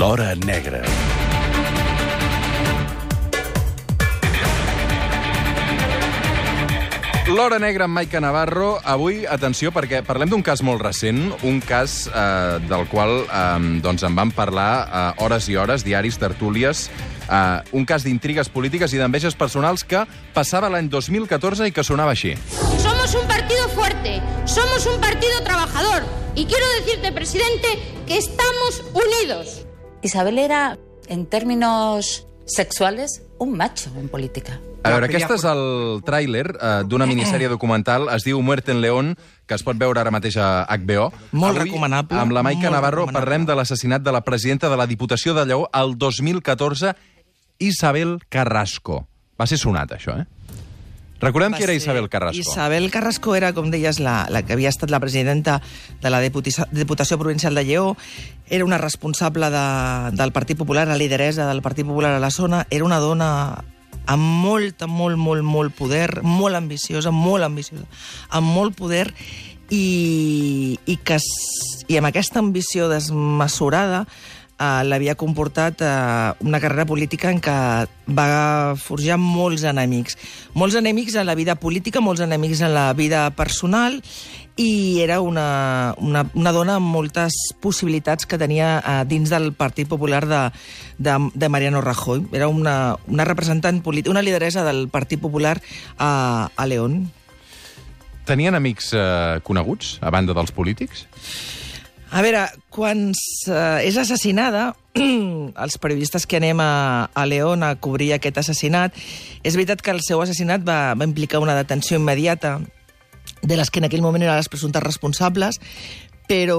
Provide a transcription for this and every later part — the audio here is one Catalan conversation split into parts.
L'Hora Negra. L'Hora Negra amb Maica Navarro. Avui, atenció, perquè parlem d'un cas molt recent, un cas eh, del qual eh, doncs en vam parlar eh, hores i hores, diaris, tertúlies, eh, un cas d'intrigues polítiques i d'enveges personals que passava l'any 2014 i que sonava així. Somos un partido fuerte, somos un partido trabajador. Y quiero decirte, presidente, que estamos unidos. Isabel era, en términos sexuales, un macho en política. A veure, aquest és el tràiler eh, d'una minissèrie documental, es diu Muerte en León, que es pot veure ara mateix a HBO. Molt Avui, recomanable, Amb la Maica Navarro parlem de l'assassinat de la presidenta de la Diputació de Lleó el 2014, Isabel Carrasco. Va ser sonat, això, eh? Recordem qui era Isabel Carrasco. Isabel Carrasco era, com deies, la, la que havia estat la presidenta de la Diputació Provincial de Lleó, era una responsable de, del Partit Popular, la lideresa del Partit Popular a la zona, era una dona amb molt, molt, molt, molt poder, molt ambiciosa, molt ambiciosa, amb molt poder, i, i, que, i amb aquesta ambició desmesurada eh, l'havia comportat eh, una carrera política en què va forjar molts enemics. Molts enemics en la vida política, molts enemics en la vida personal, i era una, una, una dona amb moltes possibilitats que tenia eh, dins del Partit Popular de, de, de Mariano Rajoy. Era una, una representant política, una lideresa del Partit Popular a, a León. Tenien amics eh, coneguts, a banda dels polítics? A veure, quan eh, és assassinada, els periodistes que anem a, a León a cobrir aquest assassinat, és veritat que el seu assassinat va, va implicar una detenció immediata de les que en aquell moment eren les presumptes responsables, però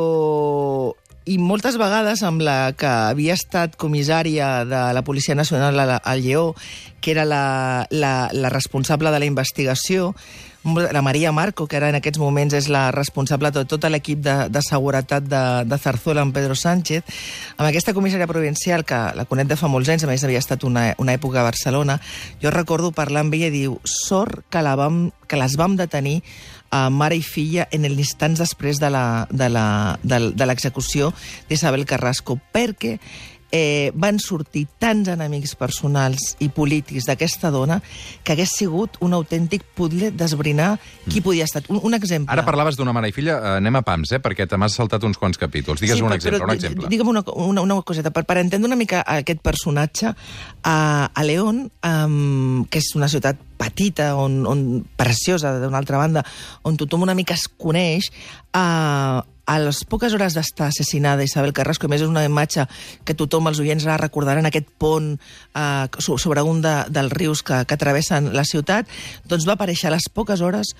i moltes vegades amb la que havia estat comissària de la Policia Nacional al Lleó, que era la, la, la responsable de la investigació, la Maria Marco, que ara en aquests moments és la responsable de tot l'equip de, de seguretat de, de Zarzuela, amb Pedro Sánchez, amb aquesta comissària provincial, que la conec de fa molts anys, a més havia estat una, una època a Barcelona, jo recordo parlar amb ella i diu, sort que, la vam, que les vam detenir a mare i filla en els instants després de la- de l'execució d'Isabel Carrasco, perquè eh, van sortir tants enemics personals i polítics d'aquesta dona que hagués sigut un autèntic puzzle d'esbrinar qui podia estar. Un, un exemple. Ara parlaves d'una mare i filla, eh, anem a pams, eh, perquè te m'has saltat uns quants capítols. Digues un però- exemple, però un exemple. Digue'm una, una, una coseta, per, per entendre una mica aquest personatge, a, a León, um, que és una ciutat petita, on, on preciosa, d'una altra banda, on tothom una mica es coneix, uh, a les poques hores d'estar assassinada Isabel Carrasco, a més és una imatge que tothom, els oients, la recordaran, aquest pont eh, so- sobre un de, dels rius que, que travessen la ciutat, doncs va aparèixer a les poques hores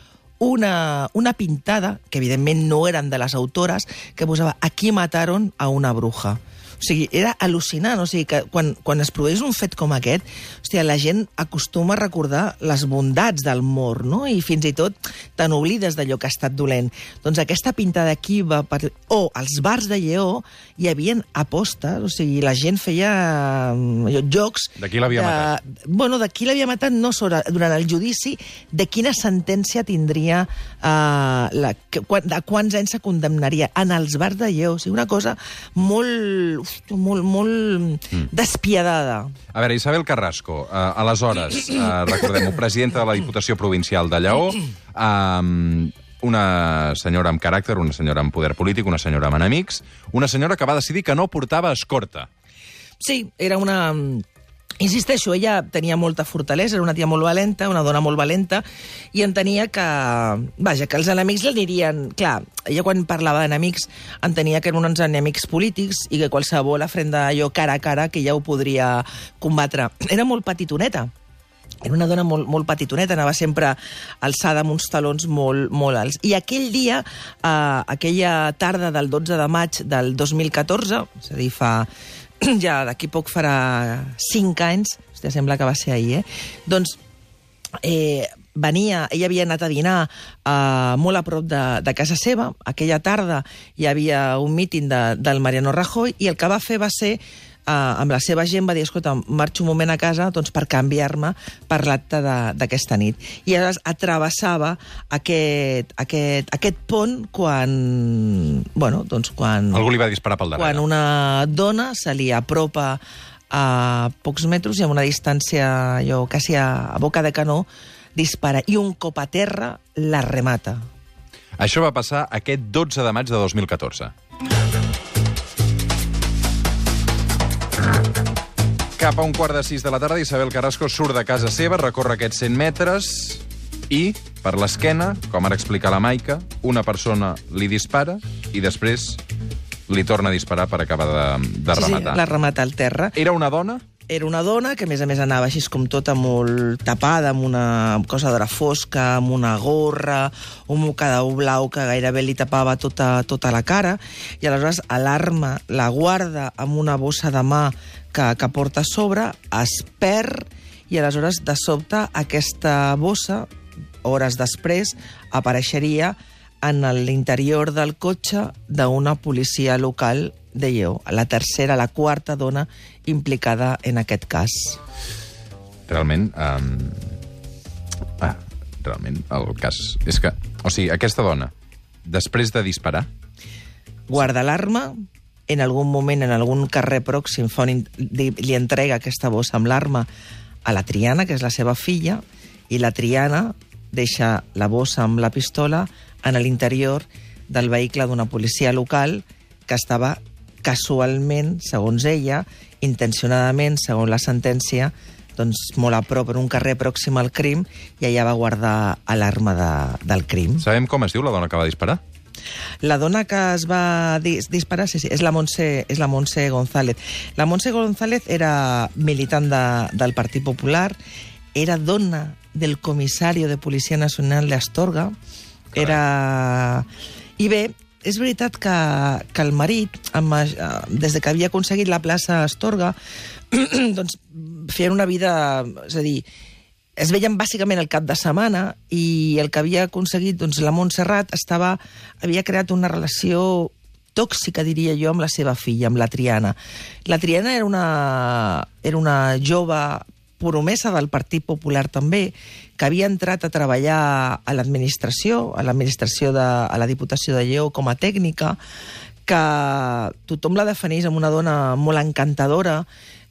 una, una pintada, que evidentment no eren de les autores, que posava aquí mataron a una bruja. O sigui, era al·lucinant. O sigui, que quan, quan es produeix un fet com aquest, hòstia, la gent acostuma a recordar les bondats del mor, no? I fins i tot te n'oblides d'allò que ha estat dolent. Doncs aquesta pintada aquí va... Per... O als bars de Lleó hi havien apostes, o sigui, la gent feia mm, jocs... De qui l'havia de- matat? Bueno, de qui l'havia matat no sobre, durant el judici, de quina sentència tindria, uh, la, de quants anys se condemnaria en els bars de Lleó. O sigui, una cosa molt, molt, molt mm. despiadada. A veure, Isabel Carrasco, eh, aleshores, eh, recordem-ho, presidenta de la Diputació Provincial de Lleó, eh, una senyora amb caràcter, una senyora amb poder polític, una senyora amb enemics, una senyora que va decidir que no portava escorta. Sí, era una... Insisteixo, ella tenia molta fortalesa, era una tia molt valenta, una dona molt valenta, i entenia que, vaja, que els enemics l'anirien... Clar, ella quan parlava d'enemics entenia que eren uns enemics polítics i que qualsevol afrenta allò cara a cara que ja ho podria combatre. Era molt petitoneta, era una dona molt, molt petitoneta, anava sempre alçada amb uns talons molt, molt alts. I aquell dia, eh, aquella tarda del 12 de maig del 2014, és a dir, fa ja d'aquí poc farà 5 anys, hòstia, sembla que va ser ahir, eh? Doncs eh, venia, ella havia anat a dinar eh, molt a prop de, de casa seva. Aquella tarda hi havia un míting de, del Mariano Rajoy i el que va fer va ser amb la seva gent va dir, escolta, marxo un moment a casa doncs, per canviar-me per l'acte de- d'aquesta nit. I aleshores atravessava aquest, aquest, aquest pont quan... Bueno, doncs quan... Algú li va disparar pel darrere. quan una dona se li apropa a pocs metres i a una distància, jo, quasi a, a boca de canó, dispara. I un cop a terra la remata. Això va passar aquest 12 de maig de 2014. Cap a un quart de sis de la tarda, Isabel Carrasco surt de casa seva, recorre aquests 100 metres i, per l'esquena, com ara explica la Maica, una persona li dispara i després li torna a disparar per acabar de, de rematar. Sí, la remata al terra. Era una dona? Era una dona que, a més a més, anava així com tota molt tapada, amb una cosa d'hora fosca, amb una gorra, un mocador blau que gairebé li tapava tota, tota la cara, i aleshores alarma, la guarda amb una bossa de mà que, que porta a sobre, es perd, i aleshores, de sobte, aquesta bossa, hores després, apareixeria en l'interior del cotxe d'una policia local de Lleó, la tercera, la quarta dona implicada en aquest cas. Realment... Um... Ah, realment, el cas... És que, o sigui, aquesta dona, després de disparar, Guarda l'arma, en algun moment, en algun carrer pròxim, fa un, li entrega aquesta bossa amb l'arma a la Triana, que és la seva filla, i la Triana deixa la bossa amb la pistola en l'interior del vehicle d'una policia local que estava casualment, segons ella, intencionadament, segons la sentència, doncs molt a prop, en un carrer pròxim al crim, i allà va guardar l'arma de, del crim. sabem com es diu la dona que va disparar? La dona que es va dis disparar, sí, sí, és la Montse, és la Montse González. La Montse González era militant de, del Partit Popular, era dona del comissari de Policia Nacional d'Astorga, era... I bé, és veritat que, que el marit, amb, eh, des de que havia aconseguit la plaça a Astorga, doncs feien una vida... És a dir, es veien bàsicament el cap de setmana i el que havia aconseguit, doncs la Montserrat estava, havia creat una relació tòxica, diria jo, amb la seva filla, amb la Triana. La Triana era una, era una jove promesa del Partit Popular també, que havia entrat a treballar a l'administració, a l'administració de a la Diputació de Lleó com a tècnica, que tothom la defineix com una dona molt encantadora,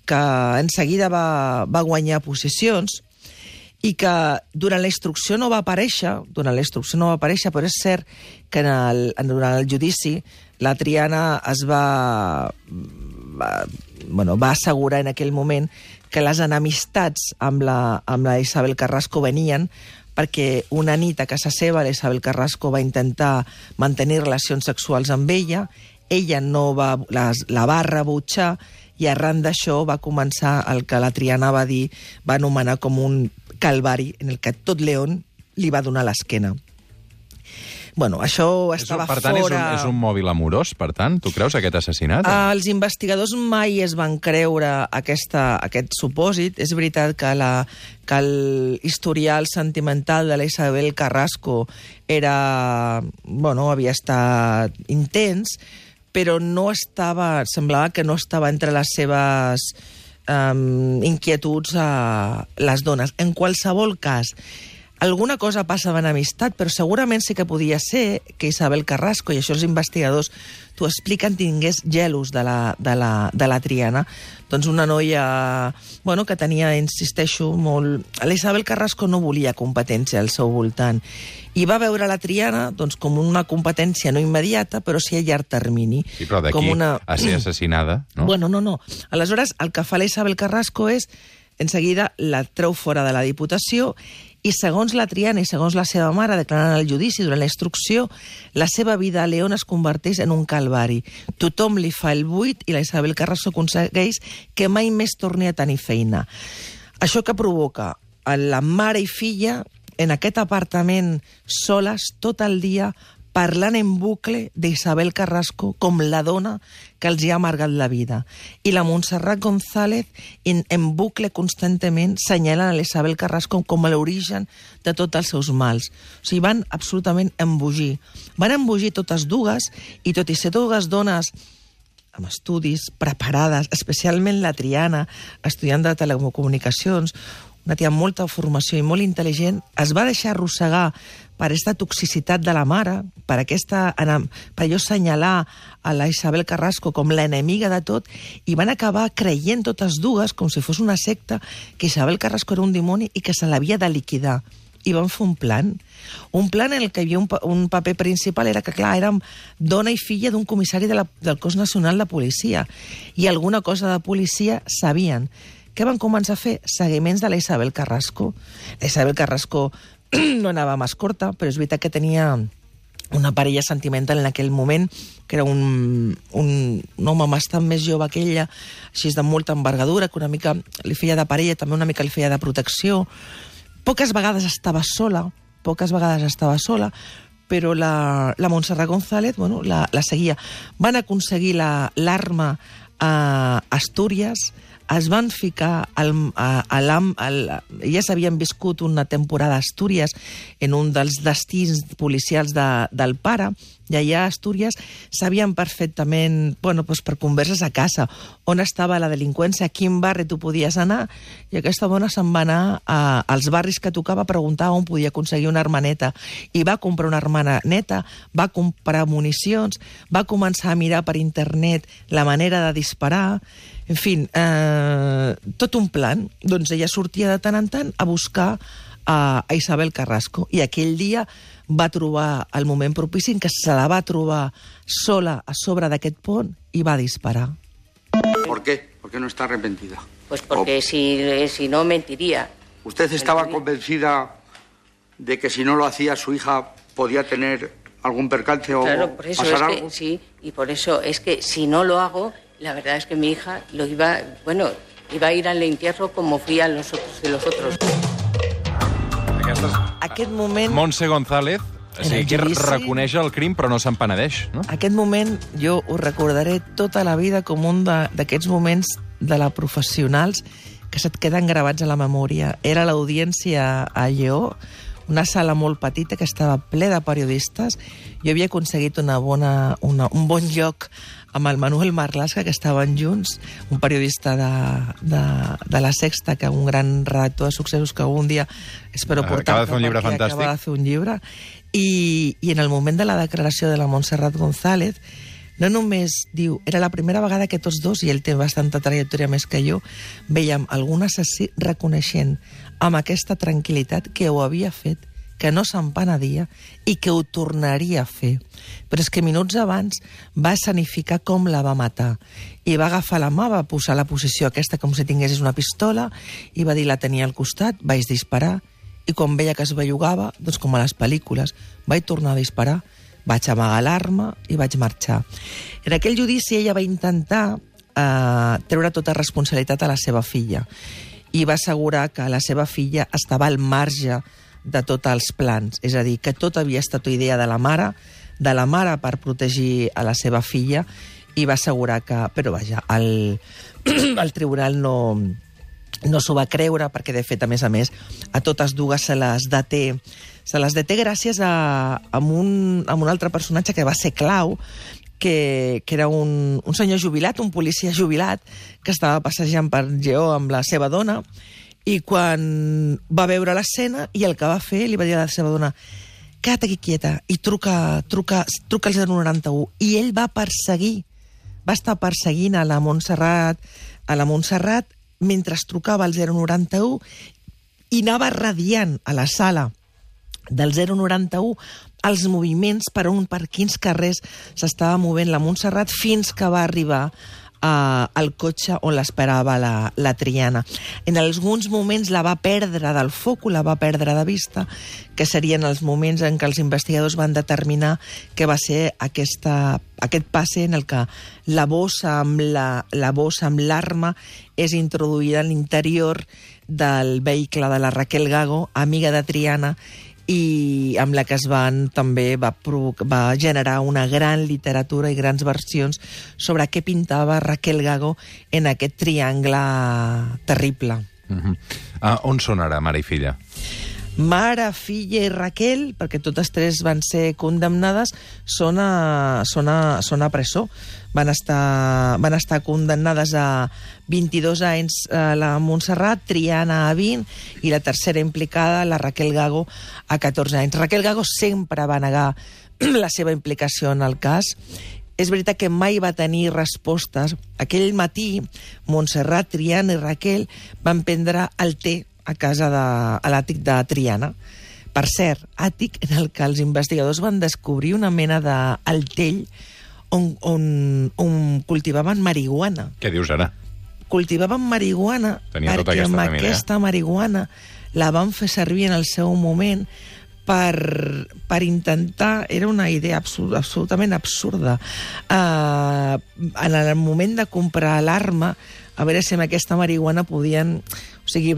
que en seguida va, va guanyar posicions, i que durant la instrucció no va aparèixer, durant la instrucció no va aparèixer, però és cert que en el, en, durant el judici la Triana es va, va, bueno, va assegurar en aquell moment que les enemistats amb la, amb la Isabel Carrasco venien perquè una nit a casa seva la Isabel Carrasco va intentar mantenir relacions sexuals amb ella, ella no va, les, la va rebutjar i arran d'això va començar el que la Triana va dir, va anomenar com un calvari en el que tot León li va donar l'esquena. Bueno, això És un, estava per tant, fora... és un, és un mòbil amorós, per tant? Tu creus, aquest assassinat? Uh, els investigadors mai es van creure aquesta, aquest supòsit. És veritat que, la, que l'historial sentimental de la Isabel Carrasco era, bueno, havia estat intens, però no estava, semblava que no estava entre les seves um, inquietuds a les dones. En qualsevol cas, alguna cosa passava en amistat, però segurament sí que podia ser que Isabel Carrasco, i això els investigadors t'ho expliquen, tingués gelos de la, de la, de la Triana. Doncs una noia bueno, que tenia, insisteixo, molt... La Isabel Carrasco no volia competència al seu voltant i va veure la Triana doncs, com una competència no immediata, però sí a llarg termini. Sí, però d'aquí una... a ser assassinada, no? Bueno, no, no. Aleshores, el que fa la Isabel Carrasco és, en seguida, la treu fora de la Diputació i segons la Triana i segons la seva mare declarant el judici durant la instrucció, la seva vida a León es converteix en un calvari. Tothom li fa el buit i la Isabel Carrasco aconsegueix que mai més torni a tenir feina. Això que provoca la mare i filla en aquest apartament soles tot el dia parlant en bucle d'Isabel Carrasco com la dona que els hi ha amargat la vida. I la Montserrat González en, en bucle constantment senyalant a l'Isabel Carrasco com l'origen de tots els seus mals. O sigui, van absolutament embogir. Van embogir totes dues i tot i ser dues dones amb estudis, preparades, especialment la Triana, estudiant de telecomunicacions, una tia amb molta formació i molt intel·ligent, es va deixar arrossegar per aquesta toxicitat de la mare, per, aquesta, per allò assenyalar a la Isabel Carrasco com l'enemiga de tot, i van acabar creient totes dues, com si fos una secta, que Isabel Carrasco era un dimoni i que se l'havia de liquidar i van fer un plan. Un plan en el que hi havia un, un paper principal era que, clar, érem dona i filla d'un comissari de la, del cos nacional de policia i alguna cosa de policia sabien. Què van començar a fer? Seguiments de la Isabel Carrasco. La Isabel Carrasco no anava més corta, però és veritat que tenia una parella sentimental en aquell moment, que era un, un, un home bastant més jove que ella, així de molta envergadura, que una mica li feia de parella, també una mica li feia de protecció, Poques vegades estava sola, poques vegades estava sola, però la, la Montserrat González bueno, la, la seguia. Van aconseguir l'arma a Astúries, es van ficar al, a, a l'am... Ja s'havien viscut una temporada a Astúries en un dels destins policials de, del pare, i allà a Astúries sabien perfectament, bueno, doncs per converses a casa, on estava la delinqüència, a quin barri tu podies anar, i aquesta dona se'n va anar a, als barris que tocava a preguntar on podia aconseguir una armaneta, i va comprar una armana neta, va comprar municions, va començar a mirar per internet la manera de disparar, en fi, eh, tot un plan. Doncs ella sortia de tant en tant a buscar a, a Isabel Carrasco i aquell dia va trobar el moment propici en què se la va trobar sola a sobre d'aquest pont i va disparar. ¿Por qué? ¿Por qué no está arrepentida? Pues porque O- si, si no mentiría. ¿Usted estaba Mentiría. convencida de que si no lo hacía su hija podía tener algún percance o Claro, por eso es pasar que algo? sí, y por eso es que si no lo hago, la verdad es que mi hija lo iba, bueno, iba a ir al entierro como fui a los otros de los otros. Aquest moment... Montse González, o sigui, el que judici- reconeix el crim però no se'n penedeix, no? Aquest moment jo ho recordaré tota la vida com un de- d'aquests moments de la professionals que se't queden gravats a la memòria. Era l'audiència a Lleó, una sala molt petita que estava ple de periodistes. Jo havia aconseguit una bona, una, un bon lloc amb el Manuel Marlaska, que estaven junts, un periodista de, de, de La Sexta, que un gran redactor de successos que un dia espero Acaba portar de fer un llibre fantàstic. Acaba de fer un llibre. I, I en el moment de la declaració de la Montserrat González, no només diu, era la primera vegada que tots dos, i ell té bastanta trajectòria més que jo, veiem algun assassí reconeixent amb aquesta tranquil·litat que ho havia fet, que no se'n penedia i que ho tornaria a fer. Però és que minuts abans va escenificar com la va matar i va agafar la mà, va posar la posició aquesta com si tinguessis una pistola i va dir la tenia al costat, vaig disparar i quan veia que es bellugava, doncs com a les pel·lícules, vaig tornar a disparar, vaig amagar l'arma i vaig marxar. En aquell judici ella va intentar eh, treure tota responsabilitat a la seva filla i va assegurar que la seva filla estava al marge de tots els plans. És a dir, que tot havia estat idea de la mare, de la mare per protegir a la seva filla, i va assegurar que... Però vaja, el, el tribunal no, no s'ho va creure perquè de fet a més a més a totes dues se les deté se les deté gràcies a, a, un, a un altre personatge que va ser clau que, que era un, un senyor jubilat, un policia jubilat, que estava passejant per Geó amb la seva dona, i quan va veure l'escena, i el que va fer, li va dir a la seva dona queda't aquí quieta, i truca, truca, truca al 091. I ell va perseguir, va estar perseguint a la Montserrat, a la Montserrat mentre es trucava al 091 i anava radiant a la sala del 091 els moviments per on per quins carrers s'estava movent la Montserrat fins que va arribar uh, al cotxe on l'esperava la, la Triana. En alguns moments la va perdre del foc, la va perdre de vista, que serien els moments en què els investigadors van determinar que va ser aquesta, aquest passe en el que la bossa amb la, la bossa amb l'arma és introduïda a l'interior del vehicle de la Raquel Gago, amiga de Triana, i amb la que es van també va, va generar una gran literatura i grans versions sobre què pintava Raquel Gago en aquest triangle terrible. Uh -huh. uh, on són ara, mare i filla? Mare, filla i Raquel, perquè totes tres van ser condemnades, són a, són a, són a presó. Van estar, van estar condemnades a 22 anys eh, la Montserrat, Triana a 20 i la tercera implicada, la Raquel Gago, a 14 anys. Raquel Gago sempre va negar la seva implicació en el cas és veritat que mai va tenir respostes. Aquell matí, Montserrat, Triana i Raquel van prendre el té a casa de, a l'àtic de Triana. Per cert, àtic en el que els investigadors van descobrir una mena d'altell on, on, on cultivaven marihuana. Què dius ara? Cultivaven marihuana Tenia tota perquè aquesta amb família. aquesta marihuana la van fer servir en el seu moment per, per intentar... Era una idea absurd, absolutament absurda. Uh, en el moment de comprar l'arma, a veure si amb aquesta marihuana podien... O sigui,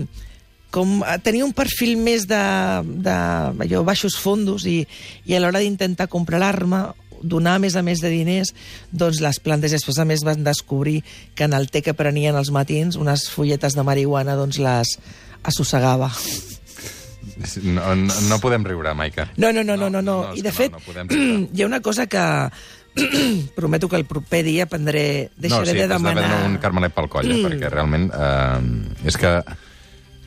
com eh, tenia un perfil més de, de allò, baixos fondos i, i a l'hora d'intentar comprar l'arma donar a més a més de diners, doncs les plantes després a més van descobrir que en el té que prenien els matins, unes fulletes de marihuana, doncs les assossegava. No, no, no podem riure, Maica. No, no, no, no, no. no. és I de fet, No, no hi ha una cosa que prometo que el proper dia prendré, no, deixaré sí, de demanar... de un carmelet pel coll, eh, perquè realment... Eh, és que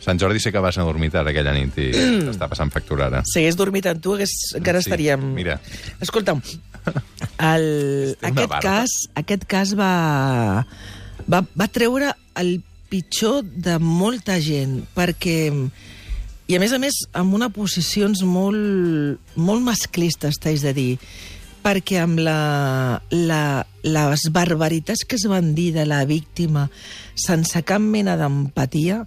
Sant Jordi sé que vas a dormir tard aquella nit i t'està passant factura ara. Si hagués dormit amb tu, hagués, encara Sí, estaríem... mira. Escolta'm, el, aquest, cas, aquest cas va, va, va treure el pitjor de molta gent, perquè... I a més a més, amb una posicions molt, molt masclistes, t'haig de dir, perquè amb la, la, les barbaritats que es van dir de la víctima sense cap mena d'empatia,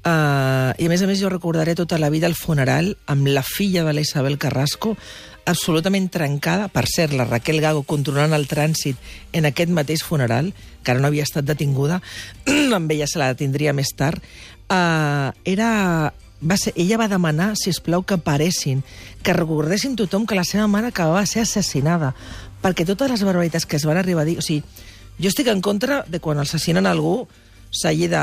Uh, I a més a més jo recordaré tota la vida el funeral amb la filla de la Isabel Carrasco absolutament trencada, per cert, la Raquel Gago controlant el trànsit en aquest mateix funeral, que ara no havia estat detinguda, amb ella se la detindria més tard, uh, era... Va ser, ella va demanar, si plau que paressin, que recordessin tothom que la seva mare acabava de ser assassinada, perquè totes les barbaritats que es van arribar a dir... O sigui, jo estic en contra de quan assassinen algú s'hagi de...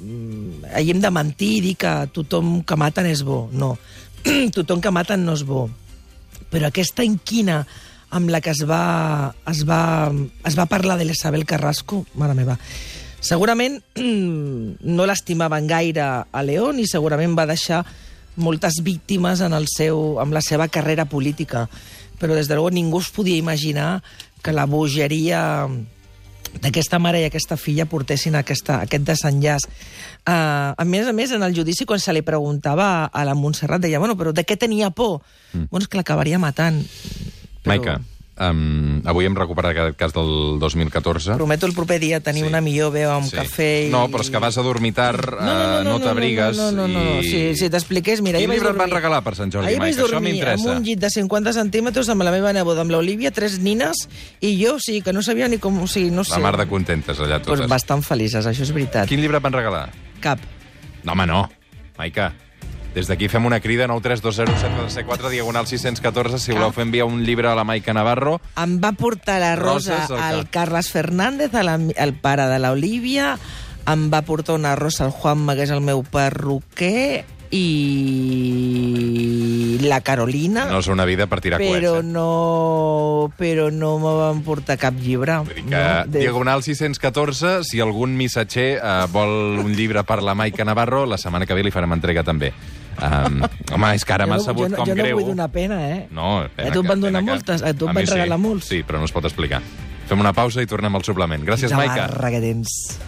mm, hàgim de mentir i dir que tothom que maten és bo. No. tothom que maten no és bo. Però aquesta inquina amb la que es va, es va, es va parlar de l'Isabel Carrasco, mare meva, segurament no l'estimaven gaire a León i segurament va deixar moltes víctimes en el seu, amb la seva carrera política. Però, des de luego, ningú es podia imaginar que la bogeria d'aquesta mare i aquesta filla portessin aquesta, aquest desenllaç. Uh, a més a més, en el judici, quan se li preguntava a la Montserrat, deia, bueno, però de què tenia por? Mm. Bueno, és que l'acabaria matant. Però Maica, um, avui hem recuperat aquest cas del 2014. Prometo el proper dia tenir Sí. una millor veu amb Sí. cafè i... No, però és que vas a dormir tard, No, no, eh, no t'abrigues... No, no, no, no, no. i... Si, si t'expliqués, mira... Quin llibre et van dormir- regalar per Sant Jordi, Ahir vaig Maica? Això dormir m'interessa. amb un llit de 50 centímetres amb la meva neboda, amb l'Olivia, tres nines, i jo, o sigui, que no sabia ni com... O sigui, no sé. La mar de contentes, allà totes. pues bastant felices, això és veritat. Quin llibre et van regalar? Cap. No, home, no. Maica, des d'aquí fem una crida 9320704 diagonal 614 si voleu fer enviar un llibre a la Maica Navarro. Em va portar la Rosa Roses, al. Carles Fernández, a la, al pare de l'Olivia, em va portar una rosa al Juanma, que és el meu perruquer, i la Carolina, No és una vida per tirar però coets. Eh? no, però no me van portar cap llibre. Vull dir que no? De- Diagonal 614, si algun missatger eh, vol un llibre per la Maica Navarro, la setmana que ve li farem entrega també. Um, home, és que ara Jo m'ha no- sabut jo no, com jo no greu. vull donar pena, eh? No, pena A tu et van donar que- moltes, a tu et van mi sí. regalar molts. Sí, però no es pot explicar. Fem una pausa i tornem al suplement. Gràcies, Quina Maica. barra que tens.